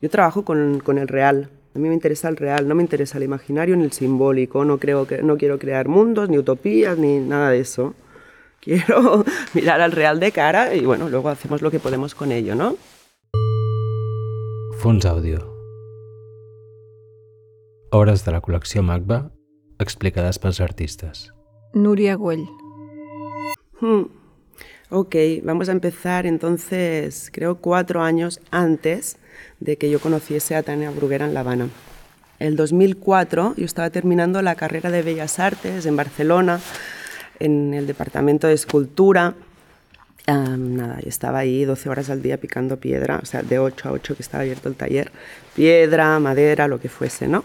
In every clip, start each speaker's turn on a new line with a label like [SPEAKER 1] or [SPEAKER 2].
[SPEAKER 1] Yo trabajo con, con, el real. A mí me interesa el real, no me interesa el imaginario ni el simbólico. No, creo que, no quiero crear mundos, ni utopías, ni nada de eso. Quiero mirar al real de cara y bueno, luego hacemos lo que podemos con ello, ¿no?
[SPEAKER 2] Fons àudio. Obres de la col·lecció MACBA explicades pels artistes.
[SPEAKER 3] Nuria Güell.
[SPEAKER 1] Hmm. Ok, vamos a empezar entonces, creo cuatro años antes de que yo conociese a Tania Bruguera en La Habana. El 2004 yo estaba terminando la carrera de Bellas Artes en Barcelona, en el departamento de escultura. Nada, estaba ahí 12 horas al día picando piedra, o sea, de 8 a 8 que estaba abierto el taller, piedra, madera, lo que fuese, ¿no?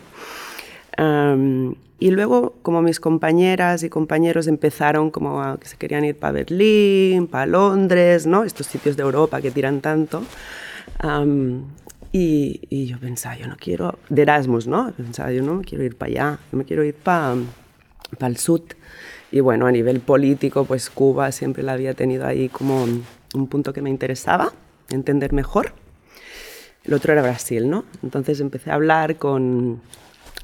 [SPEAKER 1] Y luego, como mis compañeras y compañeros empezaron como a que se querían ir para Berlín, para Londres, ¿no? Estos sitios de Europa que tiran tanto. Um, y, y, yo pensaba, yo no quiero, de Erasmus, ¿no? Pensaba, yo no me quiero ir para allá, yo me quiero ir para pa el sur. Y bueno, a nivel político, pues Cuba siempre la había tenido ahí como un punto que me interesaba, entender mejor. El otro era Brasil, ¿no? Entonces empecé a hablar con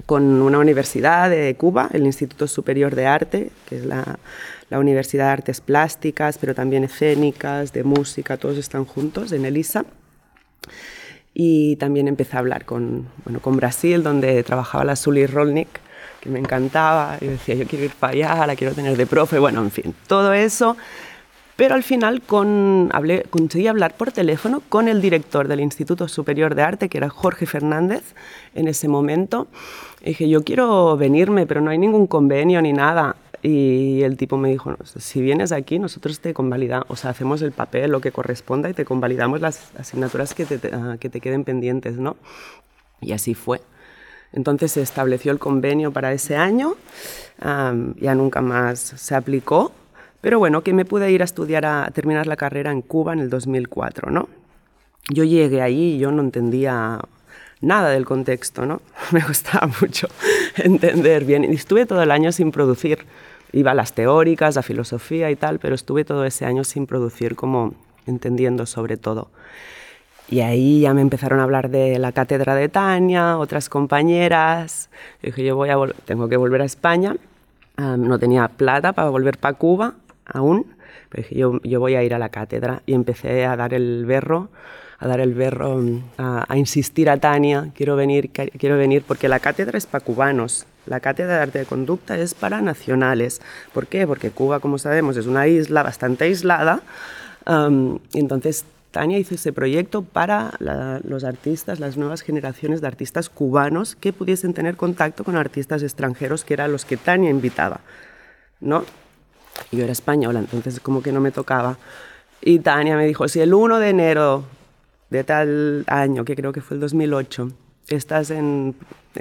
[SPEAKER 1] con una universidad de Cuba, el Instituto Superior de Arte, que es la, la, Universidad de Artes Plásticas, pero también escénicas, de música, todos están juntos en ELISA. Y también empecé a hablar con, bueno, con Brasil, donde trabajaba la Sully Rolnik, que me encantaba. Y decía, yo quiero ir para allá, la quiero tener de profe. Bueno, en fin, todo eso pero al final con, hablé, conseguí hablar por teléfono con el director del Instituto Superior de Arte, que era Jorge Fernández, en ese momento. Y dije, yo quiero venirme, pero no hay ningún convenio ni nada. Y el tipo me dijo, si vienes aquí, nosotros te convalidamos, o sea, hacemos el papel, lo que corresponda, y te convalidamos las asignaturas que te, ah, que te queden pendientes, ¿no? Y así fue. Entonces se estableció el convenio para ese año, ya nunca más se aplicó, pero bueno, que me pude ir a estudiar, a terminar la carrera en Cuba en el 2004, ¿no? Yo llegué ahí y yo no entendía nada del contexto, ¿no? Me costaba mucho entender bien. Y estuve todo el año sin producir. Iba a las teóricas, a filosofía y tal, pero estuve todo ese año sin producir, como entendiendo sobre todo. Y ahí ya me empezaron a hablar de la cátedra de Tania, otras compañeras. dije, yo voy a tengo que volver a España. no tenía plata para volver para Cuba aún, pero yo, yo voy a ir a la cátedra. Y empecé a dar el berro a dar el berro, a, insistir a Tania, quiero venir, quiero venir, porque la cátedra es para cubanos, la cátedra de arte de conducta es para nacionales. ¿Por qué? Porque Cuba, como sabemos, es una isla bastante aislada, y entonces Tania hizo ese proyecto para los artistas, las nuevas generaciones de artistas cubanos que pudiesen tener contacto con artistas extranjeros, que eran los que Tania invitaba, ¿no? Yo era española, entonces como que no me tocaba. Y Tania me dijo, si el 1 de enero de tal año, que creo que fue el 2008, estás en,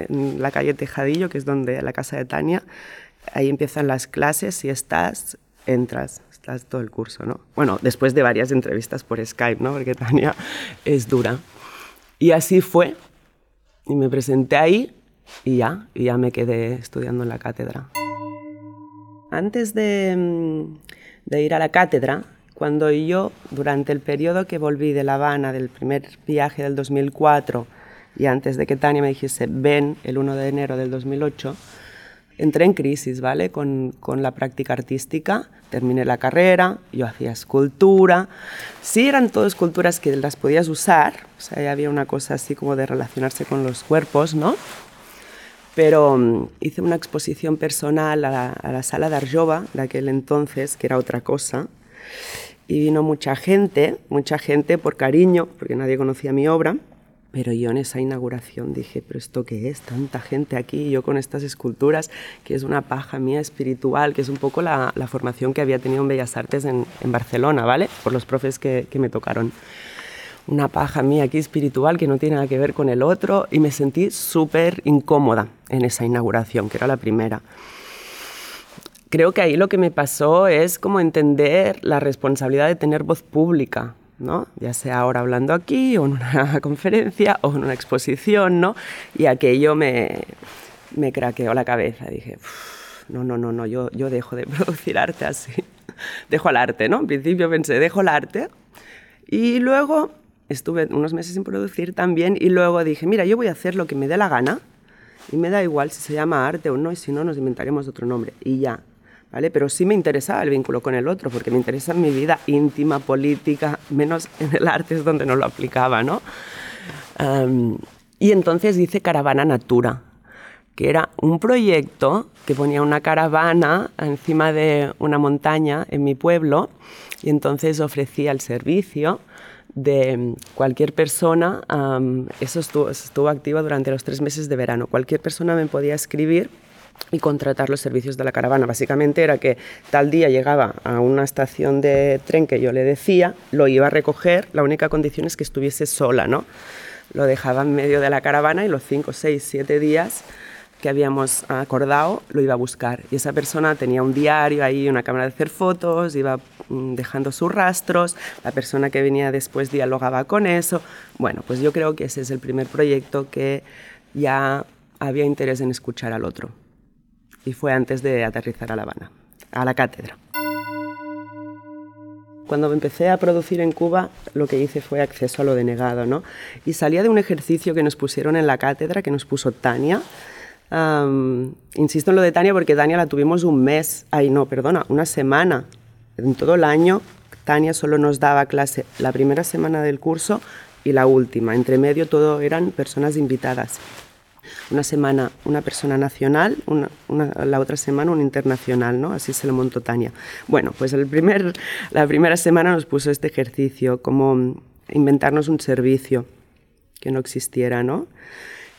[SPEAKER 1] la calle Tejadillo, que es donde la casa de Tania, ahí empiezan las clases, y estás, entras, estás todo el curso, ¿no? Bueno, después de varias entrevistas por Skype, ¿no? Porque Tania es dura. Y así fue, y me presenté ahí y ya, y ya me quedé estudiando en la cátedra. Antes de, mm, de ir a la cátedra, cuando yo, durante el periodo que volví de La Habana, del primer viaje del 2004, y antes de que Tania me dijese, ven el 1 de enero del 2008, entré en crisis, ¿vale? Con, con, la práctica artística, terminé la carrera, yo hacía escultura, sí eran todas esculturas que las podías usar, o sea, ya había una cosa así como de relacionarse con los cuerpos, ¿no? Pero um, hice una exposición personal a la, sala de Arjova de aquel entonces, que era otra cosa, y vino mucha gente, mucha gente por cariño, porque nadie conocía mi obra, pero yo en esa inauguración dije, pero esto qué es, tanta gente aquí, yo con estas esculturas, que es una paja mía espiritual, que es un poco la, formación que había tenido en Bellas Artes en, Barcelona, ¿vale? Por los profes que me tocaron. Una paja mía aquí espiritual que no tiene nada que ver con el otro y me sentí súper incómoda en esa inauguración, que era la primera creo que ahí lo que me pasó es como entender la responsabilidad de tener voz pública, ¿no? Ya sea ahora hablando aquí o en una conferencia o en una exposición, ¿no? Y aquello me, me craqueó la cabeza. Dije, no, no, no, no, yo, yo dejo de producir arte así. dejo el arte, ¿no? En principio pensé, dejo el arte. Y luego estuve unos meses sin producir también y luego dije, mira, yo voy a hacer lo que me dé la gana y me da igual si se llama arte o no y si no nos inventaremos otro nombre y ya. ¿Vale? Pero sí me interesaba el vínculo con el otro, porque me interesa mi vida íntima, política, menos en el arte es donde no lo aplicaba, ¿no? y entonces hice Caravana Natura, que era un proyecto que ponía una caravana encima de una montaña en mi pueblo y entonces ofrecía el servicio de cualquier persona, eso estuvo, estuvo activo durante los tres meses de verano, cualquier persona me podía escribir y contratar los servicios de la caravana. Básicamente era que tal día llegaba a una estación de tren que yo le decía, lo iba a recoger, la única condición es que estuviese sola, ¿no? Lo dejaba en medio de la caravana y los cinco, seis, siete días que habíamos acordado lo iba a buscar. Y esa persona tenía un diario ahí, una cámara de hacer fotos, iba mm, dejando sus rastros, la persona que venía después dialogaba con eso. Bueno, pues yo creo que ese es el primer proyecto que ya había interés en escuchar al otro. Y fue antes de aterrizar a La Habana, a la cátedra. Cuando empecé a producir en Cuba, lo que hice fue acceso a lo denegado, ¿no? Y salía de un ejercicio que nos pusieron en la cátedra, que nos puso Tania, insisto en lo de Tania porque Tania la tuvimos un mes, ay no, perdona, una semana. En todo el año Tania solo nos daba clase la primera semana del curso y la última. Entre medio todo eran personas invitadas. Una semana una persona nacional, la otra semana un internacional, ¿no? Así se lo montó Tania. Bueno, pues el primer, la primera semana nos puso este ejercicio, como inventarnos un servicio que no existiera, ¿no?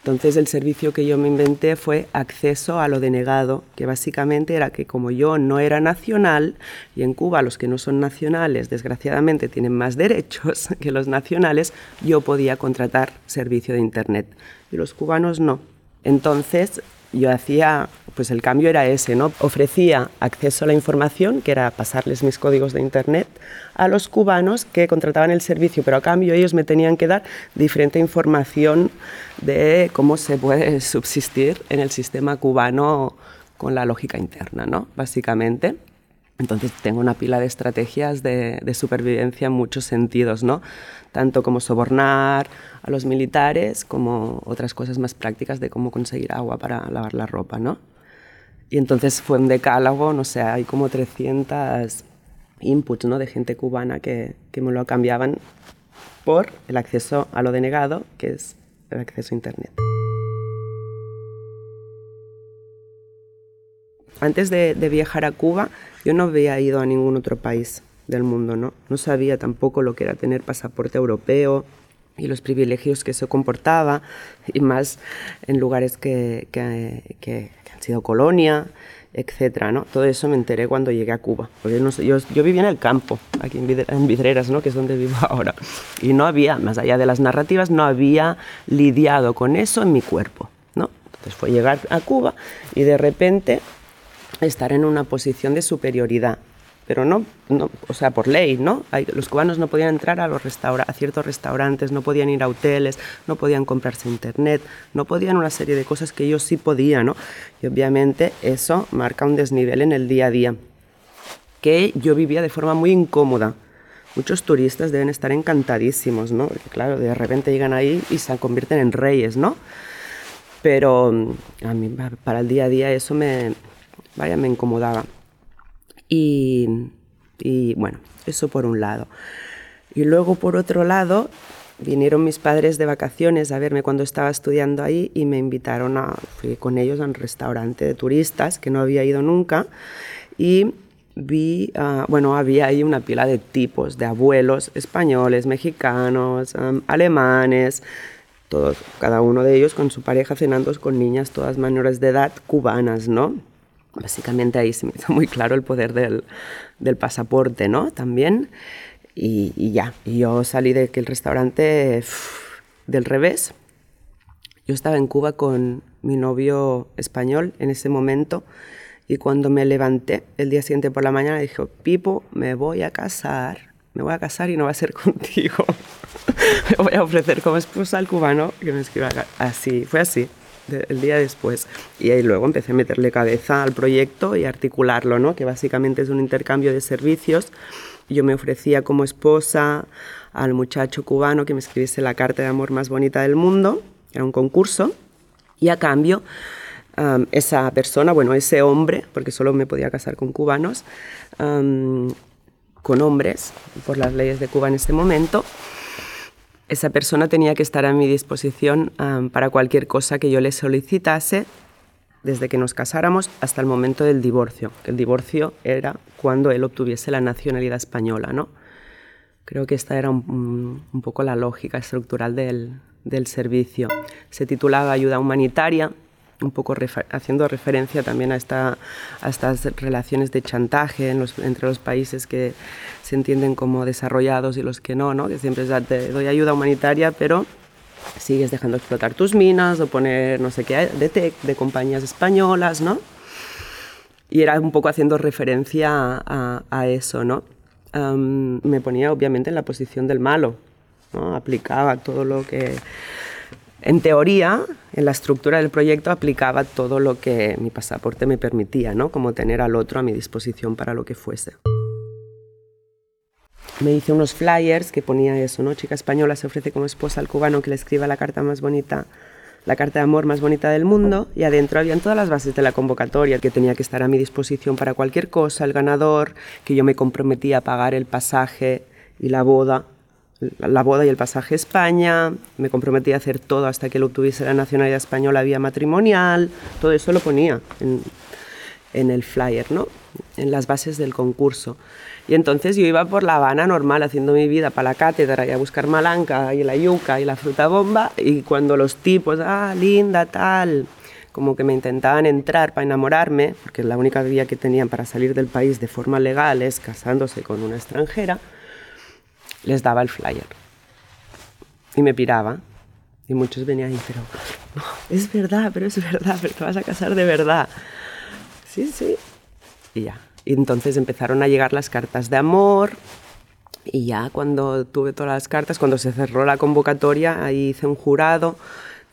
[SPEAKER 1] Entonces el servicio que yo me inventé fue acceso a lo denegado, que básicamente era que como yo no era nacional, y en Cuba los que no son nacionales desgraciadamente tienen más derechos que los nacionales, yo podía contratar servicio de Internet y los cubanos no. Entonces yo hacía, pues el cambio era ese, ¿no? Ofrecía acceso a la información, que era pasarles mis códigos de internet, a los cubanos que contrataban el servicio, pero a cambio ellos me tenían que dar diferente información de cómo se puede subsistir en el sistema cubano con la lógica interna, ¿no? Básicamente. Entonces tengo una pila de estrategias de, supervivencia en muchos sentidos, ¿no? Tanto como sobornar a los militares, como otras cosas más prácticas de cómo conseguir agua para lavar la ropa, ¿no? Y entonces fue un decálogo, no sé, hay como 300 inputs, ¿no? De gente cubana que, que me lo cambiaban por el acceso a lo denegado, que es el acceso a Internet. Antes de, viajar a Cuba, yo no había ido a ningún otro país del mundo, ¿no? No sabía tampoco lo que era tener pasaporte europeo y los privilegios que eso comportaba, y más en lugares que, han sido colonia, etcétera, ¿no? Todo eso me enteré cuando llegué a Cuba, porque yo, yo, vivía en el campo, aquí en Vidreras, ¿no? Que es donde vivo ahora, y no había, más allá de las narrativas, no había lidiado con eso en mi cuerpo, ¿no? Entonces fue llegar a Cuba y de repente estar en una posición de superioridad, pero no, no o sea, por ley, ¿no? los cubanos no podían entrar a, a ciertos restaurantes, no podían ir a hoteles, no podían comprarse internet, no podían una serie de cosas que ellos sí podían, ¿no? Y obviamente eso marca un desnivel en el día a día, que yo vivía de forma muy incómoda. Muchos turistas deben estar encantadísimos, ¿no? Porque claro, de repente llegan ahí y se convierten en reyes, ¿no? Pero mm, a mí para el día a día eso me, vaya, me incomodaba. Y, bueno, eso por un lado. Y luego por otro lado, vinieron mis padres de vacaciones a verme cuando estaba estudiando ahí y me invitaron a, fui con ellos a un restaurante de turistas que no había ido nunca y vi, ah, bueno, había ahí una pila de tipos, de abuelos españoles, mexicanos, alemanes, todos, cada uno de ellos con su pareja cenando con niñas todas menores de edad cubanas, ¿no? Básicamente ahí se me hizo muy claro el poder del, del pasaporte, ¿no? También. Y, y, ya, yo salí de aquel restaurante del revés. Yo estaba en Cuba con mi novio español en ese momento y cuando me levanté el día siguiente por la mañana dije, Pipo, me voy a casar, me voy a casar y no va a ser contigo. me voy a ofrecer como esposa al cubano que me escriba así. Fue así el día después. Y ahí luego empecé a meterle cabeza al proyecto y articularlo, ¿no? que básicamente es un intercambio de servicios. Yo me ofrecía como esposa al muchacho cubano que me escribiese la carta de amor más bonita del mundo, era un concurso, y a cambio esa persona, bueno, ese hombre, porque solo me podía casar con cubanos, con hombres, por las leyes de Cuba en ese momento, esa persona tenía que estar a mi disposición para cualquier cosa que yo le solicitase desde que nos casáramos hasta el momento del divorcio, el divorcio era cuando él obtuviese la nacionalidad española, ¿no? Creo que esta era un, poco la lógica estructural del, del, servicio. Se titulaba Ayuda Humanitaria, un poco haciendo referencia también a, esta, a estas relaciones de chantaje entre los países que se entienden como desarrollados y los que no, ¿no? que siempre es, te doy ayuda humanitaria, pero sigues dejando explotar tus minas o poner no sé qué de, de compañías españolas, ¿no? Y era un poco haciendo referencia a, eso, ¿no? me ponía obviamente en la posición del malo, ¿no? Aplicaba todo lo que, en teoría, en la estructura del proyecto aplicaba todo lo que mi pasaporte me permitía, ¿no? Como tener al otro a mi disposición para lo que fuese me hice unos flyers que ponía eso, ¿no? Chica española se ofrece como esposa al cubano que le escriba la carta más bonita, la carta de amor más bonita del mundo, y adentro habían todas las bases de la convocatoria, que tenía que estar a mi disposición para cualquier cosa, el ganador, que yo me comprometía a pagar el pasaje y la boda, la boda y el pasaje a España, me comprometía a hacer todo hasta que lo obtuviese la nacionalidad española vía matrimonial, todo eso lo ponía en, en el flyer, ¿no? En las bases del concurso. Y entonces yo iba por La Habana normal haciendo mi vida para la cátedra y a buscar malanca y la yuca y la fruta bomba y cuando los tipos, ah, linda, tal, como que me intentaban entrar para enamorarme, porque la única vía que tenían para salir del país de forma legal es casándose con una extranjera, les daba el flyer. Y me piraba. Y muchos venían y, pero, es verdad, pero es verdad, pero te vas a casar de verdad. Sí, sí. Y ya, entonces empezaron a llegar las cartas de amor y ya cuando tuve todas las cartas, cuando se cerró la convocatoria, ahí hice un jurado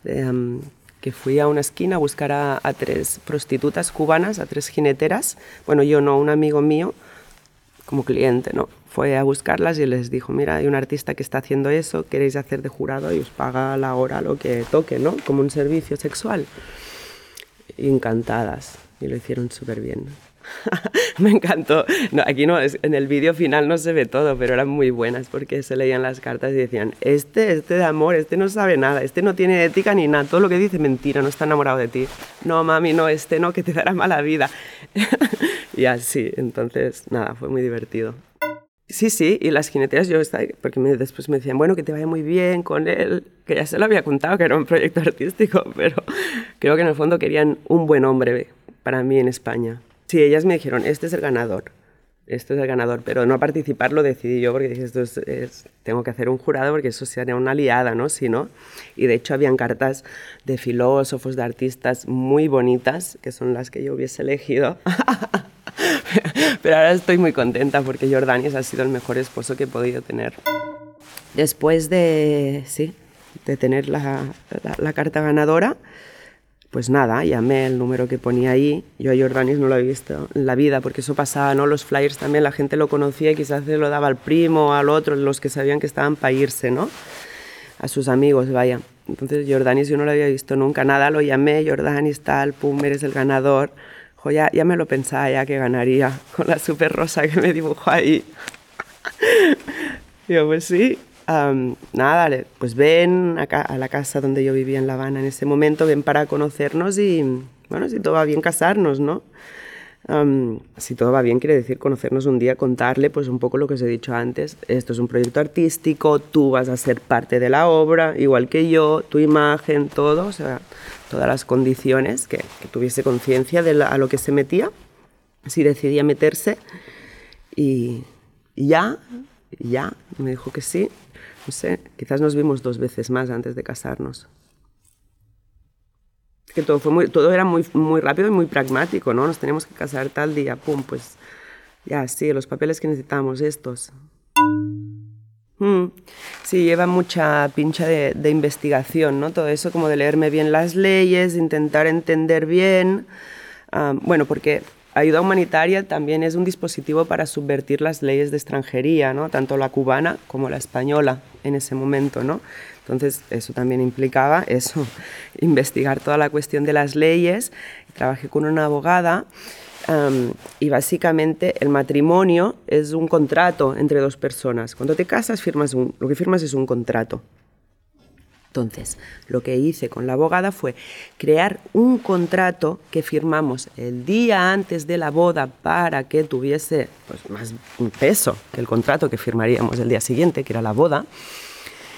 [SPEAKER 1] em, que fui a una esquina a buscar a, tres prostitutas cubanas, a tres jineteras. Bueno, yo no, un amigo mío como cliente, ¿no? Fue a buscarlas y les dijo, mira, hay un artista que está haciendo eso, queréis hacer de jurado y os paga la hora lo que toque, ¿no? Como un servicio sexual. encantadas y lo hicieron súper bien. me encantó. Aquí no, en el vídeo final no se ve todo, pero eran muy buenas porque se leían las cartas y decían, este, este de amor, este no sabe nada, este no tiene ética ni nada, todo lo que dice mentira, no está enamorado de ti. No, mami, no, este no, que te dará mala vida. y así, entonces, nada, fue muy divertido. Sí, sí, y las jineteras yo estaba, porque después me decían, bueno, que te vaya muy bien con él, que ya se lo había contado que era un proyecto artístico, pero creo que en el fondo querían un buen hombre para mí en España. Sí, ellas me dijeron, este es el ganador, este es el ganador, pero no participar lo decidí yo porque dije, esto es, tengo que hacer un jurado porque eso sería una liada, ¿no? Si no, y de hecho habían cartas de filósofos, de artistas muy bonitas, que son las que yo hubiese elegido. pero ahora estoy muy contenta porque Jordanis ha sido el mejor esposo que he podido tener. Después de, sí, de tener la, la carta ganadora, pues nada, llamé el número que ponía ahí. Yo a Jordanis no lo había visto en la vida, porque eso pasaba, ¿no? Los flyers también la gente lo conocía y quizás se lo daba al primo, al otro, los que sabían que estaban para irse, ¿no? A sus amigos, vaya. Entonces Jordanis yo no lo había visto nunca, nada, lo llamé, Jordanis tal, pum, eres el ganador. Jo, ya, ya me lo pensaba ya que ganaría con la super rosa que me dibujó ahí. yo, pues sí, nada, pues ven a la casa donde yo vivía en La Habana en ese momento, ven para conocernos y, bueno, si todo va bien, casarnos, ¿no? si todo va bien, quiere decir conocernos un día, contarle pues un poco lo que os he dicho antes. Esto es un proyecto artístico, tú vas a ser parte de la obra, igual que yo, tu imagen, todo, o sea, todas las condiciones, que, tuviese conciencia de a lo que se metía, si decidía meterse. Y ya, ya, me dijo que sí, no sé, quizás nos vimos dos veces más antes de casarnos. que todo, fue muy, todo era muy, muy rápido y muy pragmático, ¿no? Nos teníamos que casar tal día, pum, pues ya, sí, los papeles que necesitamos, estos. Mm, sí, lleva mucha pincha de, de, investigación, ¿no? Todo eso como de leerme bien las leyes, intentar entender bien. Ah, bueno, porque ayuda humanitaria también es un dispositivo para subvertir las leyes de extranjería, ¿no? tanto la cubana como la española en ese momento. ¿no? Entonces, eso también implicaba eso, investigar toda la cuestión de las leyes. Trabajé con una abogada y básicamente el matrimonio es un contrato entre dos personas. Cuando te casas, firmas lo que firmas es un contrato. Entonces, lo que hice con la abogada fue crear un contrato que firmamos el día antes de la boda para que tuviese pues, más peso que el contrato que firmaríamos el día siguiente, que era la boda,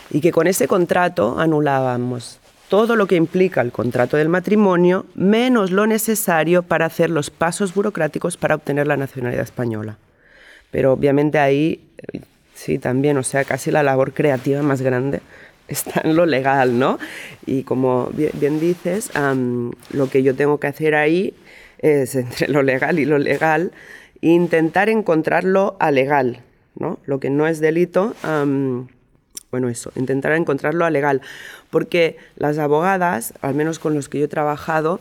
[SPEAKER 1] y que con ese contrato anulábamos todo lo que implica el contrato del matrimonio, menos lo necesario para hacer los pasos burocráticos para obtener la nacionalidad española. Pero obviamente ahí, sí, también, o sea, casi la labor creativa más grande está en lo legal, ¿no? Y como bien, dices, lo que yo tengo que hacer ahí es, entre lo legal y lo legal, intentar encontrarlo a legal, ¿no? Lo que no es delito, bueno, eso, intentar encontrarlo a legal. Porque las abogadas, al menos con los que yo he trabajado,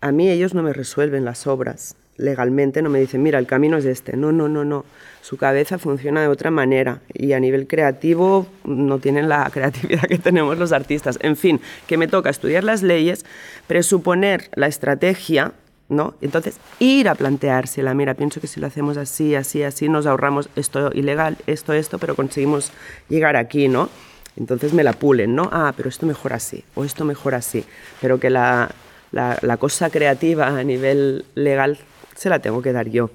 [SPEAKER 1] a mí ellos no me resuelven las obras legalmente, no me dicen, mira, el camino es este. No, no, no, no su cabeza funciona de otra manera y a nivel creativo no tienen la creatividad que tenemos los artistas. En fin, que me toca estudiar las leyes, presuponer la estrategia, ¿no? Entonces, ir a planteársela, mira, pienso que si lo hacemos así, así, así, nos ahorramos esto ilegal, esto, esto, pero conseguimos llegar aquí, ¿no? Entonces me la pulen, ¿no? Ah, pero esto mejor así, o esto mejor así, pero que la, la, la cosa creativa a nivel legal se la tengo que dar yo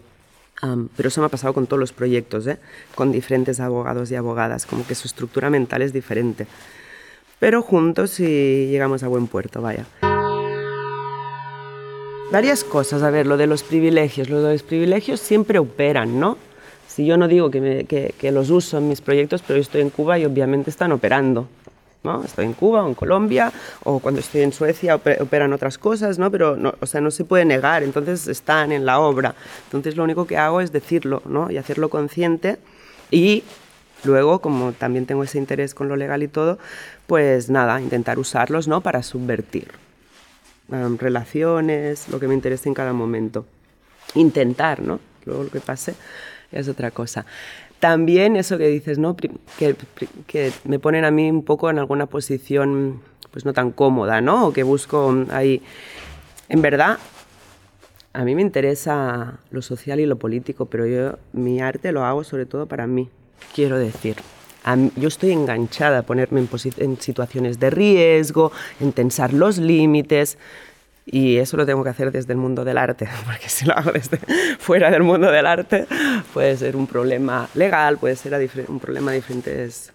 [SPEAKER 1] pero eso me ha pasado con todos los proyectos, ¿eh? con diferentes abogados y abogadas, como que su estructura mental es diferente. Pero juntos y llegamos a buen puerto, vaya. Varias cosas, a ver, lo de los privilegios. Lo de los privilegios siempre operan, ¿no? Si yo no digo que, que, que los uso en mis proyectos, pero yo estoy en Cuba y obviamente están operando. Estoy en Cuba o en Colombia o cuando estoy en Suecia operan otras cosas, ¿no? Pero, no, o sea, no se puede negar, entonces están en la obra. Entonces lo único que hago es decirlo, ¿no? Y hacerlo consciente y luego, como también tengo ese interés con lo legal y todo, pues nada, intentar usarlos, ¿no? Para subvertir relaciones, lo que me interese en cada momento. Intentar, ¿no? Luego lo que pase es otra cosa. También eso que dices, ¿no? Que, que, me ponen a mí un poco en alguna posición pues no tan cómoda, ¿no? O que busco ahí... En verdad, a mí me interesa lo social y lo político, pero yo mi arte lo hago sobre todo para mí, quiero decir. yo estoy enganchada a ponerme en, en situaciones de riesgo, en tensar los límites. Y eso lo tengo que hacer desde el mundo del arte, porque si lo hago desde fuera del mundo del arte, puede ser un problema legal, puede ser un problema de diferentes...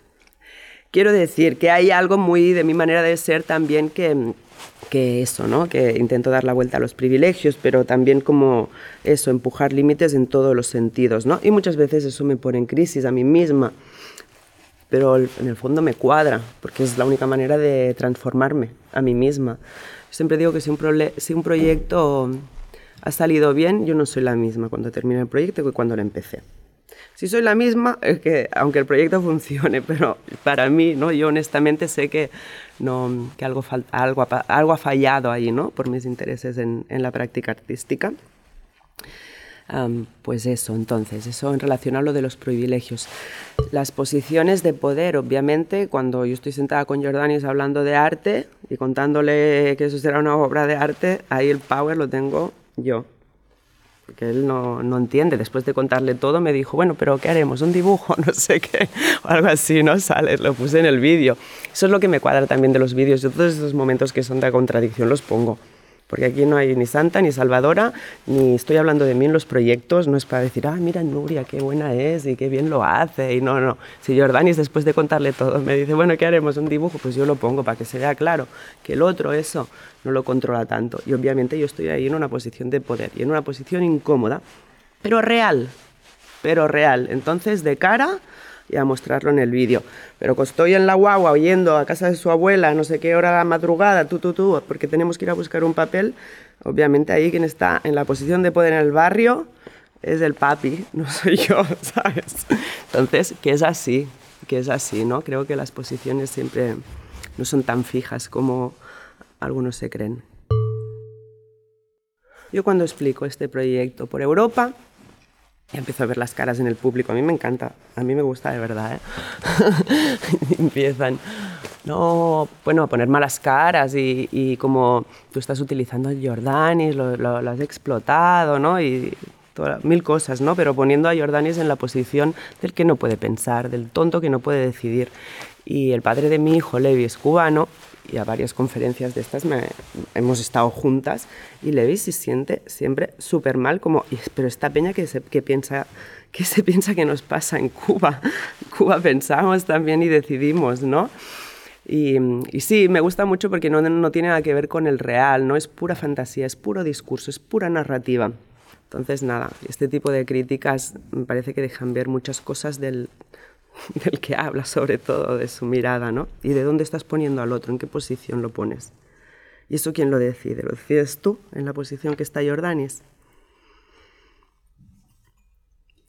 [SPEAKER 1] Quiero decir que hay algo muy de mi manera de ser también que, que eso, ¿no? Que intento dar la vuelta a los privilegios, pero también como eso, empujar límites en todos los sentidos, ¿no? Y muchas veces eso me pone en crisis a mí misma, pero en el fondo me cuadra, porque es la única manera de transformarme a mí misma. Siempre digo que si un, si un proyecto ha salido bien, yo no soy la misma cuando termine el proyecto que cuando lo empecé. Si soy la misma, es que aunque el proyecto funcione, pero para mí, ¿no? yo honestamente sé que, no, que algo, algo, algo ha fallado ahí, ¿no? por mis intereses en, en la práctica artística pues eso, entonces, eso en relación a lo de los privilegios. Las posiciones de poder, obviamente, cuando yo estoy sentada con Jordanis hablando de arte y contándole que eso será una obra de arte, ahí el power lo tengo yo. Porque él no, no entiende. Después de contarle todo, me dijo, bueno, pero ¿qué haremos? ¿Un dibujo? No sé qué. O algo así, ¿no? Sale, lo puse en el vídeo. Eso es lo que me cuadra también de los vídeos. Yo todos esos momentos que son de contradicción los pongo porque aquí no hay ni santa ni salvadora, ni estoy hablando de mí en los proyectos, no es para decir, ah, mira Nuria, qué buena es y qué bien lo hace, y no, no. Si Jordanis después de contarle todo me dice, bueno, ¿qué haremos? ¿Un dibujo? Pues yo lo pongo para que se vea claro que el otro eso no lo controla tanto. Y obviamente yo estoy ahí en una posición de poder y en una posición incómoda, pero real, pero real. Entonces, de cara y a mostrarlo en el vídeo. Pero cuando estoy en la guagua oyendo a casa de su abuela, no sé qué hora de la madrugada, tú, tú, tú, porque tenemos que ir a buscar un papel, obviamente ahí quien está en la posición de poder en el barrio es el papi, no soy yo, ¿sabes? Entonces, que es así, que es así, ¿no? Creo que las posiciones siempre no son tan fijas como algunos se creen. Yo cuando explico este proyecto por Europa, y empiezo a ver las caras en el público. A mí me encanta, a mí me gusta de verdad. ¿eh? Empiezan, no, bueno, a poner malas caras y, y, como tú estás utilizando el Jordanis, lo, lo, lo has explotado, ¿no? Y todas, mil cosas, ¿no? Pero poniendo a Jordanis en la posición del que no puede pensar, del tonto que no puede decidir. Y el padre de mi hijo, Levi, es cubano y a varias conferencias de estas me, hemos estado juntas y Levi se siente siempre súper mal como, pero esta peña que se, que, piensa, que se piensa que nos pasa en Cuba. Cuba pensamos también y decidimos, ¿no? Y, y, sí, me gusta mucho porque no, no tiene nada que ver con el real, no es pura fantasía, es puro discurso, es pura narrativa. Entonces, nada, este tipo de críticas me parece que dejan ver muchas cosas del, del que habla, sobre todo de su mirada, ¿no? Y de dónde estás poniendo al otro, en qué posición lo pones. ¿Y eso quién lo decide? ¿Lo decides tú en la posición que está Jordanis?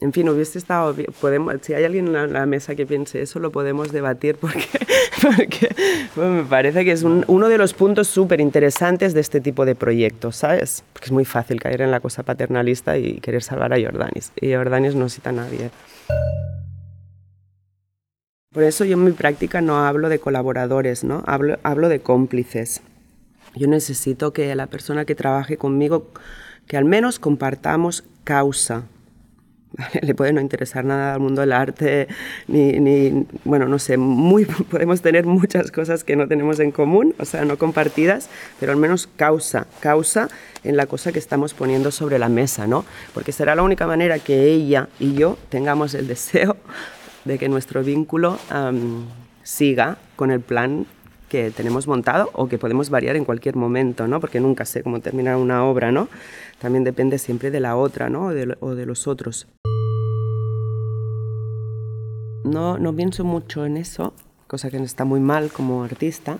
[SPEAKER 1] En fin, hubiese estado podemos, si hay alguien en la mesa que piense eso, lo podemos debatir porque, porque bueno, me parece que es un, uno de los puntos súper interesantes de este tipo de proyectos, ¿sabes? Porque es muy fácil caer en la cosa paternalista y querer salvar a Jordanis. Y Jordanis no cita a nadie. Por eso yo en mi práctica no hablo de colaboradores, ¿no? Hablo, hablo de cómplices. Yo necesito que la persona que trabaje conmigo, que al menos compartamos causa. Le puede no interesar nada al mundo del arte, ni, ni, bueno, no sé, muy, podemos tener muchas cosas que no tenemos en común, o sea, no compartidas, pero al menos causa, causa en la cosa que estamos poniendo sobre la mesa, ¿no? Porque será la única manera que ella y yo tengamos el deseo de que nuestro vínculo siga con el plan que tenemos montado o que podemos variar en cualquier momento, ¿no? Porque nunca sé cómo terminar una obra, ¿no? También depende siempre de la otra, ¿no? O de, los otros. No, no pienso mucho en eso, cosa que está muy mal como artista,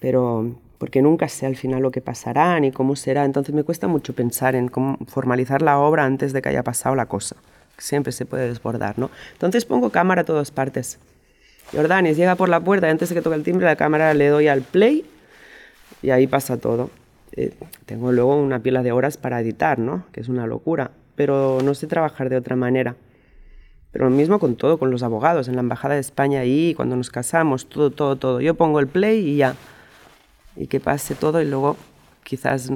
[SPEAKER 1] pero porque nunca sé al final lo que pasará ni cómo será, entonces me cuesta mucho pensar en cómo formalizar la obra antes de que haya pasado la cosa siempre se puede desbordar, ¿no? Entonces pongo cámara a todas partes. Jordanis llega por la puerta, antes de que toque el timbre, la cámara le doy al play y ahí pasa todo. Eh, tengo luego una pila de horas para editar, ¿no? Que es una locura, pero no sé trabajar de otra manera. Pero lo mismo con todo, con los abogados, en la Embajada de España ahí, cuando nos casamos, todo, todo, todo. Yo pongo el play y ya. Y que pase todo y luego quizás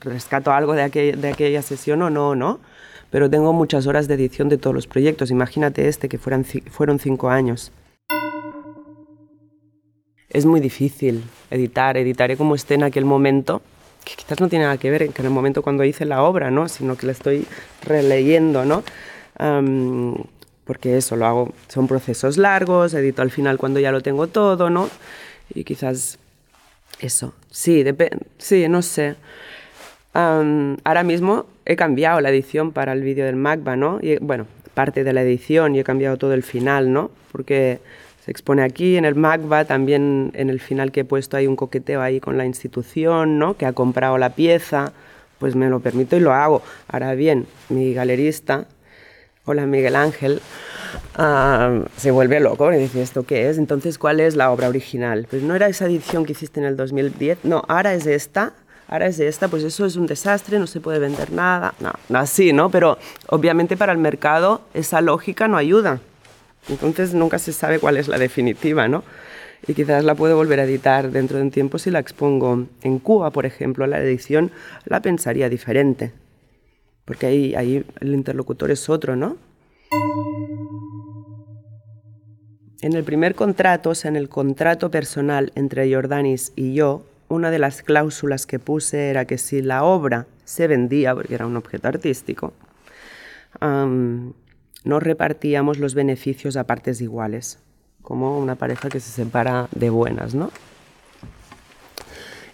[SPEAKER 1] rescato algo de, de aquella sesión o no, ¿no? Pero tengo muchas horas de edición de todos los proyectos. Imagínate este, que fueran, fueron cinco años. Es muy difícil editar, editaré como esté en aquel momento, que quizás no tiene nada que ver en el momento cuando hice la obra, ¿no? sino que la estoy releyendo, ¿no? Porque eso lo hago, son procesos largos, edito al final cuando ya lo tengo todo, ¿no? Y quizás eso, sí, sí, no sé. Ahora mismo he cambiado la edición para el vídeo del Magba, ¿no? Y, bueno, parte de la edición y he cambiado todo el final, ¿no? Porque se expone aquí en el Magba, también en el final que he puesto hay un coqueteo ahí con la institución, ¿no? Que ha comprado la pieza, pues me lo permito y lo hago. Ahora bien, mi galerista, hola Miguel Ángel, uh, se vuelve loco y dice, ¿esto qué es? Entonces, ¿cuál es la obra original? Pues no era esa edición que hiciste en el 2010, no, ahora es esta ahora es esta, pues eso es un desastre, no se puede vender nada, no, así, ¿no? Pero obviamente para el mercado esa lógica no ayuda. Entonces nunca se sabe cuál es la definitiva, ¿no? Y quizás la puedo volver a editar dentro de un tiempo si la expongo en Cuba, por ejemplo, la edición la pensaría diferente, porque ahí, ahí el interlocutor es otro, ¿no? En el primer contrato, o sea, en el contrato personal entre Jordanis y yo, una de las cláusulas que puse era que si la obra se vendía, porque era un objeto artístico, no repartíamos los beneficios a partes iguales, como una pareja que se separa de buenas, ¿no?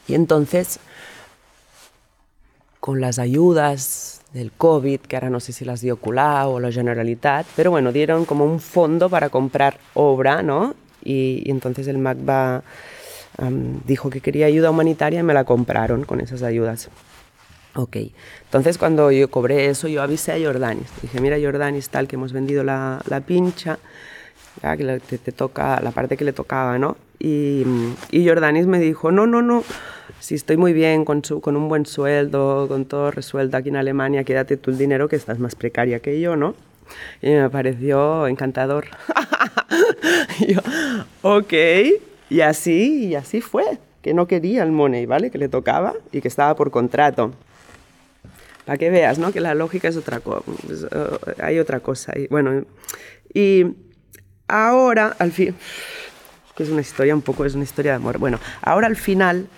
[SPEAKER 1] Y entonces, con las ayudas del COVID, que ahora no sé si las dio Colau o la Generalitat, pero bueno, dieron como un fondo para comprar obra, ¿no? Y, entonces el MAC va dijo que quería ayuda humanitaria y me la compraron con esas ayudas. Ok, entonces cuando yo cobré eso, yo avisé a Jordanis. Dije, mira Jordanis, tal que hemos vendido la, la pincha, ya, que te, toca la parte que le tocaba, ¿no? Y, y Jordanis me dijo, no, no, no, si estoy muy bien, con, con un buen sueldo, con todo resuelto aquí en Alemania, quédate tú el dinero que estás más precaria que yo, ¿no? Y me pareció encantador. yo, ok, y así, y así fue, que no quería el money, ¿vale? Que le tocaba y que estaba por contrato. Para que veas, ¿no? Que la lógica es otra cosa, eh, hay otra cosa. Bueno, y ahora, al fin, que es una historia un poco, es una historia de amor. Bueno, ahora al final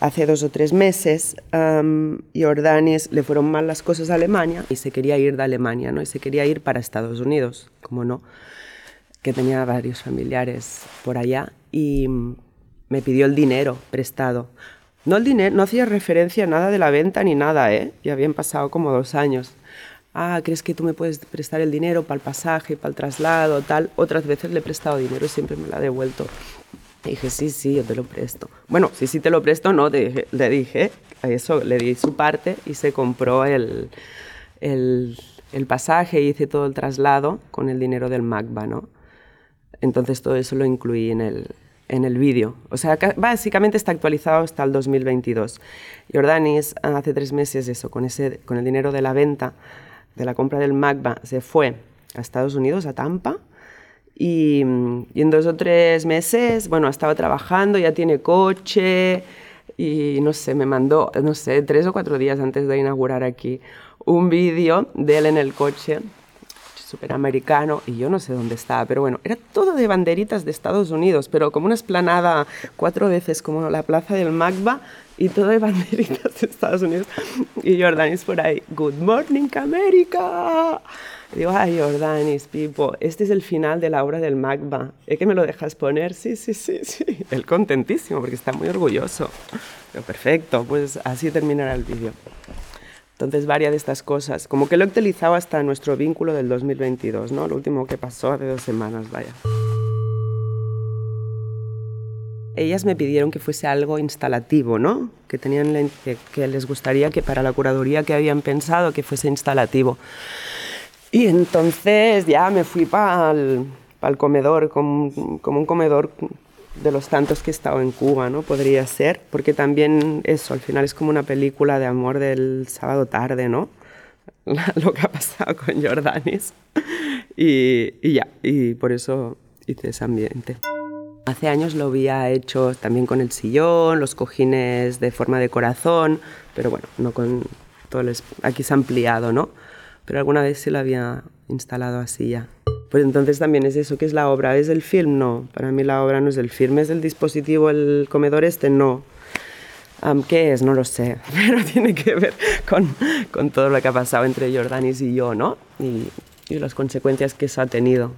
[SPEAKER 1] hace dos o tres meses, um, le fueron mal las cosas a Alemania y se quería ir de Alemania, ¿no? Y se quería ir para Estados Unidos, como no, que tenía varios familiares por allá y me pidió el dinero prestado. No el dinero, no hacía referencia a nada de la venta ni nada, ¿eh? Ya habían pasado como dos años. Ah, ¿crees que tú me puedes prestar el dinero para el pasaje, para el traslado, tal? Otras veces le he prestado dinero y siempre me lo ha devuelto. Y dije, sí, sí, yo te lo presto. Bueno, sí, sí te lo presto, no, te le dije, eso le di su parte y se compró el, el, el pasaje, hice todo el traslado con el dinero del MACBA, ¿no? Entonces todo eso lo incluí en el, en el vídeo. O sea, básicamente está actualizado hasta el 2022. Jordanis hace tres meses eso, con, ese, con el dinero de la venta, de la compra del MACBA, se fue a Estados Unidos, a Tampa, y, en dos o tres meses, bueno, ha estado trabajando, ya tiene coche y no sé, me mandó, no sé, tres o cuatro días antes de inaugurar aquí un vídeo de él en el coche, súper americano, y yo no sé dónde estaba, pero bueno, era todo de banderitas de Estados Unidos, pero como una esplanada cuatro veces como la plaza del Magba y todo de banderitas de Estados Unidos. Y Jordanis por ahí, Good morning, América. Digo, ay, Jordanis, Pipo, este es el final de la obra del Magba. ¿Es que me lo dejas poner? Sí, sí, sí, sí. Él contentísimo porque está muy orgulloso. Pero perfecto, pues así terminará el vídeo. Entonces, varias de estas cosas, como que lo he utilizado hasta nuestro vínculo del 2022, ¿no? Lo último que pasó hace dos semanas, vaya. Ellas me pidieron que fuese algo instalativo, ¿no? Que, tenían, que les gustaría que para la curaduría que habían pensado que fuese instalativo. Y entonces ya me fui para el comedor, como, un comedor de los tantos que he estado en Cuba, ¿no? Podría ser, porque también eso, al final es como una película de amor del sábado tarde, ¿no? Lo que ha pasado con Jordanis. Y, y ya, y por eso hice ese ambiente. Hace años lo había hecho también con el sillón, los cojines de forma de corazón, pero bueno, no con todo el... Aquí se ha ampliado, ¿no? pero alguna vez se lo había instalado así ya. Pues entonces también es eso, que es la obra? ¿Es el film? No, para mí la obra no es el film, es el dispositivo, el comedor este, no. ¿Qué es? No lo sé, pero tiene que ver con, con, todo lo que ha pasado entre Jordanis y yo, ¿no? Y, y las consecuencias que eso ha tenido.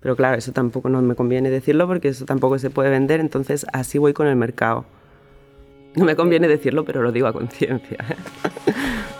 [SPEAKER 1] Pero claro, eso tampoco no me conviene decirlo porque eso tampoco se puede vender, entonces así voy con el mercado. No me conviene decirlo, pero lo digo a conciencia.